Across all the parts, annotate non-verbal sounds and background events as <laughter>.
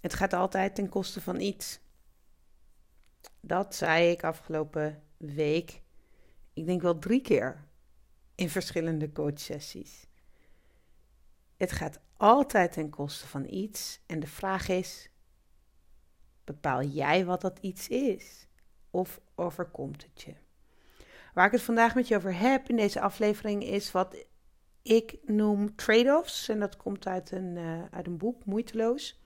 Het gaat altijd ten koste van iets. Dat zei ik afgelopen week, ik denk wel drie keer in verschillende coachsessies. Het gaat altijd ten koste van iets. En de vraag is: bepaal jij wat dat iets is? Of overkomt het je? Waar ik het vandaag met je over heb in deze aflevering is wat ik noem trade-offs. En dat komt uit een, uh, uit een boek, Moeiteloos.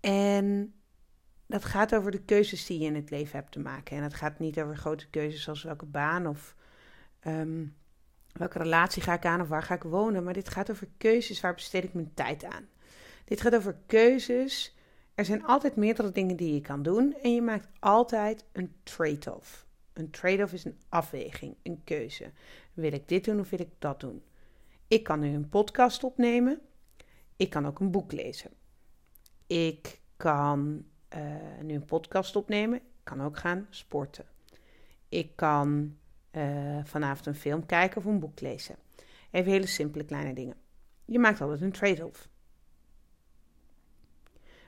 En dat gaat over de keuzes die je in het leven hebt te maken. En het gaat niet over grote keuzes zoals welke baan of ehm, welke relatie ga ik aan of waar ga ik wonen. Maar dit gaat over keuzes, waar besteed ik mijn tijd aan. Dit gaat over keuzes. Er zijn altijd meerdere dingen die je kan doen en je maakt altijd een trade-off. Een trade-off is een afweging, een keuze. Wil ik dit doen of wil ik dat doen? Ik kan nu een podcast opnemen. Ik kan ook een boek lezen. Ik kan uh, nu een podcast opnemen. Ik kan ook gaan sporten. Ik kan uh, vanavond een film kijken of een boek lezen. Even hele simpele kleine dingen. Je maakt altijd een trade-off.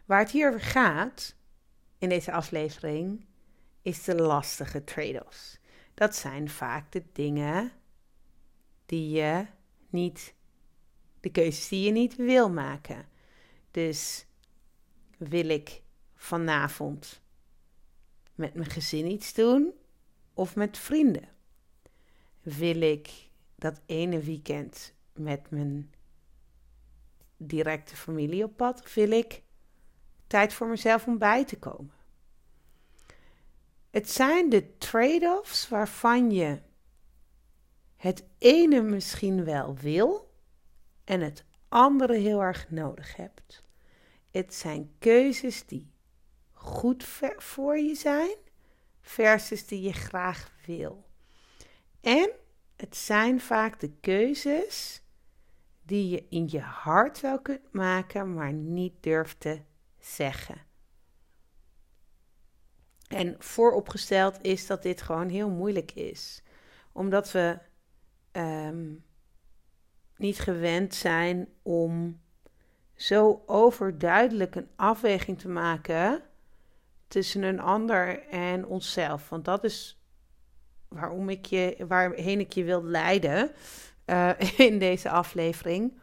Waar het hier over gaat in deze aflevering is de lastige trade-offs. Dat zijn vaak de dingen die je niet, de keuzes die je niet wil maken. Dus wil ik vanavond met mijn gezin iets doen of met vrienden? Wil ik dat ene weekend met mijn directe familie op pad? Wil ik tijd voor mezelf om bij te komen? Het zijn de trade-offs waarvan je het ene misschien wel wil en het andere heel erg nodig hebt. Het zijn keuzes die goed voor je zijn versus die je graag wil. En het zijn vaak de keuzes die je in je hart wel kunt maken, maar niet durft te zeggen. En vooropgesteld is dat dit gewoon heel moeilijk is, omdat we Ehm, niet gewend zijn om zo overduidelijk een afweging te maken tussen een ander en onszelf. Want dat is waarom ik je, waarheen ik je wil leiden uh, <laughs> in deze aflevering.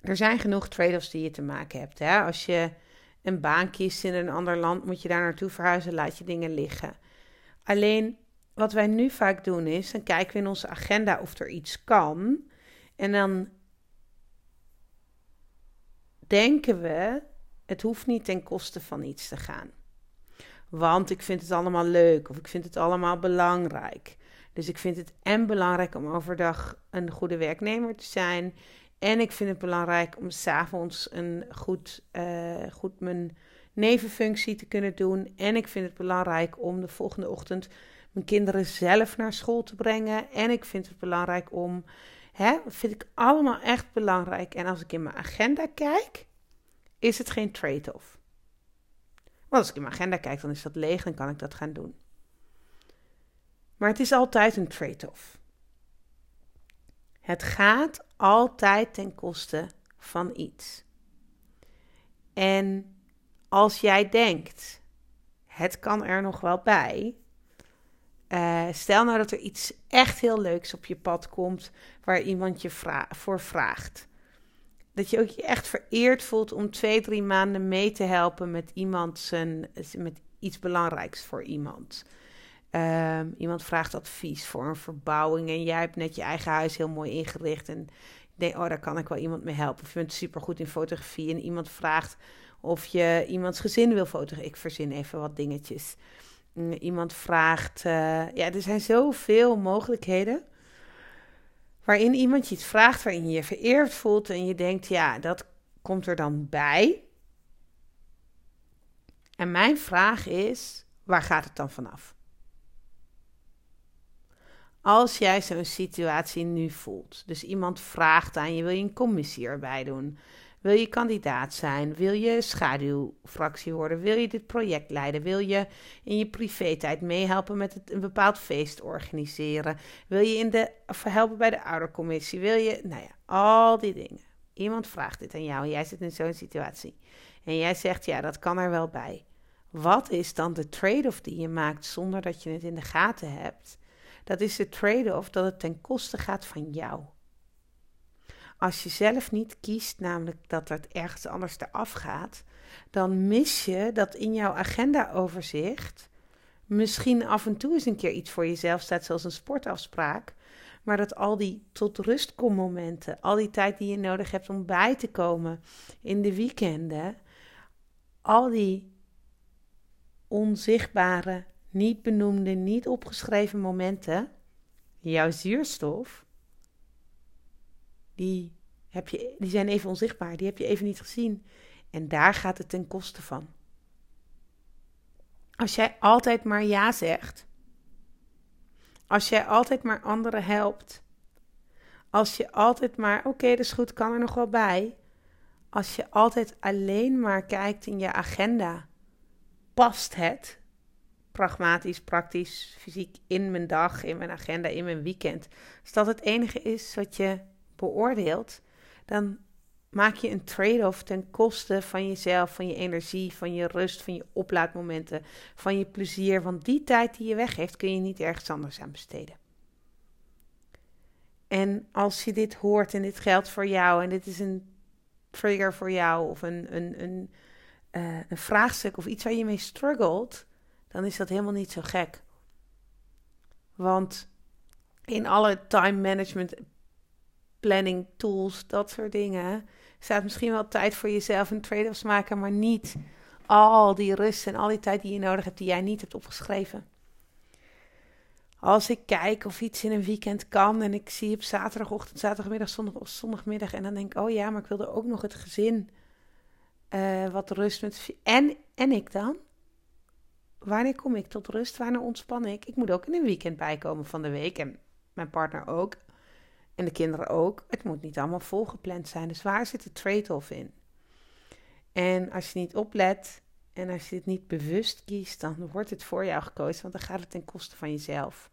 Er zijn genoeg trade-offs die je te maken hebt. Hè? Als je een baan kiest in een ander land, moet je daar naartoe verhuizen, laat je dingen liggen. Alleen wat wij nu vaak doen is, dan kijken we in onze agenda of er iets kan. En dan denken we, het hoeft niet ten koste van iets te gaan. Want ik vind het allemaal leuk of ik vind het allemaal belangrijk. Dus ik vind het en belangrijk om overdag een goede werknemer te zijn. En ik vind het belangrijk om s'avonds een goed, uh, goed mijn nevenfunctie te kunnen doen. En ik vind het belangrijk om de volgende ochtend mijn kinderen zelf naar school te brengen. En ik vind het belangrijk om, hè, vind ik allemaal echt belangrijk. En als ik in mijn agenda kijk, is het geen trade-off. Want als ik in mijn agenda kijk, dan is dat leeg en kan ik dat gaan doen. Maar het is altijd een trade-off. Het gaat altijd ten koste van iets. En als jij denkt, het kan er nog wel bij, uh, stel nou dat er iets echt heel leuks op je pad komt waar iemand je voor vraagt. Dat je ook je echt vereerd voelt om twee, drie maanden mee te helpen met iemand zijn, met iets belangrijks voor iemand. Uh, iemand vraagt advies voor een verbouwing en jij hebt net je eigen huis heel mooi ingericht en denk, oh, daar kan ik wel iemand mee helpen. Of je bent supergoed in fotografie en iemand vraagt of je iemands gezin wil fotograferen. Ik verzin even wat dingetjes. Iemand vraagt. Uh, ja, er zijn zoveel mogelijkheden. Waarin iemand je iets vraagt, waarin je je vereerd voelt en je denkt, ja, dat komt er dan bij. En mijn vraag is, waar gaat het dan vanaf? Als jij zo'n situatie nu voelt, dus iemand vraagt aan je, wil je een commissie erbij doen? Wil je kandidaat zijn? Wil je schaduwfractie worden? Wil je dit project leiden? Wil je in je privé-tijd meehelpen met het, een bepaald feest organiseren? Wil je in de, helpen bij de oudercommissie? Wil je, nou ja, al die dingen. Iemand vraagt dit aan jou en jij zit in zo'n situatie. En jij zegt, ja, dat kan er wel bij. Wat is dan de trade-off die je maakt zonder dat je het in de gaten hebt? Dat is de trade-off dat het ten koste gaat van jou. Als je zelf niet kiest, namelijk dat het ergens anders eraf gaat, dan mis je dat in jouw agenda-overzicht misschien af en toe eens een keer iets voor jezelf staat, zoals een sportafspraak. Maar dat al die tot rust momenten, al die tijd die je nodig hebt om bij te komen in de weekenden, al die onzichtbare, niet benoemde, niet opgeschreven momenten, jouw zuurstof, die, heb je, die zijn even onzichtbaar, die heb je even niet gezien. En daar gaat het ten koste van. Als jij altijd maar ja zegt, als jij altijd maar anderen helpt, als je altijd maar, oké, dat is goed, kan er nog wel bij. Als je altijd alleen maar kijkt in je agenda, past het pragmatisch, praktisch, fysiek in mijn dag, in mijn agenda, in mijn weekend. Als dat het enige is wat je beoordeelt, dan maak je een trade-off ten koste van jezelf, van je energie, van je rust, van je oplaadmomenten, van je plezier. Want die tijd die je weggeeft, kun je niet ergens anders aan besteden. En als je dit hoort en dit geldt voor jou en dit is een trigger voor jou of een, een, een, uh, een vraagstuk of iets waar je mee struggelt, dan is dat helemaal niet zo gek. Want in alle time management planning tools, dat soort dingen, staat misschien wel tijd voor jezelf een trade-offs maken, maar niet al die rust en al die tijd die je nodig hebt, die jij niet hebt opgeschreven. Als ik kijk of iets in een weekend kan en ik zie op zaterdagochtend, zaterdagmiddag, zondag of zondagmiddag en dan denk ik, oh ja, maar ik wilde ook nog het gezin uh, wat rust met. En, en ik dan? Wanneer kom ik tot rust? Wanneer ontspan ik? Ik moet ook in een weekend bijkomen van de week en mijn partner ook. En de kinderen ook. Het moet niet allemaal volgepland zijn. Dus waar zit de trade-off in? En als je niet oplet en als je het niet bewust kiest, dan wordt het voor jou gekozen, want dan gaat het ten koste van jezelf.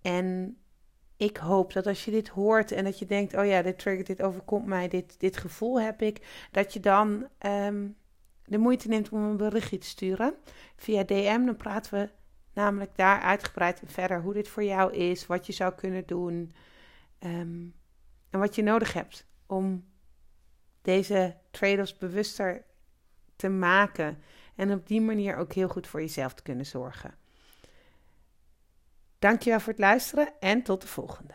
En ik hoop dat als je dit hoort en dat je denkt: oh ja, dit triggert, dit overkomt mij, dit, dit gevoel heb ik, dat je dan ehm, de moeite neemt om een berichtje te sturen via DM. Dan praten we namelijk daar uitgebreid verder hoe dit voor jou is, wat je zou kunnen doen ehm, en wat je nodig hebt om deze trade-offs bewuster te maken en op die manier ook heel goed voor jezelf te kunnen zorgen. Dankjewel voor het luisteren en tot de volgende.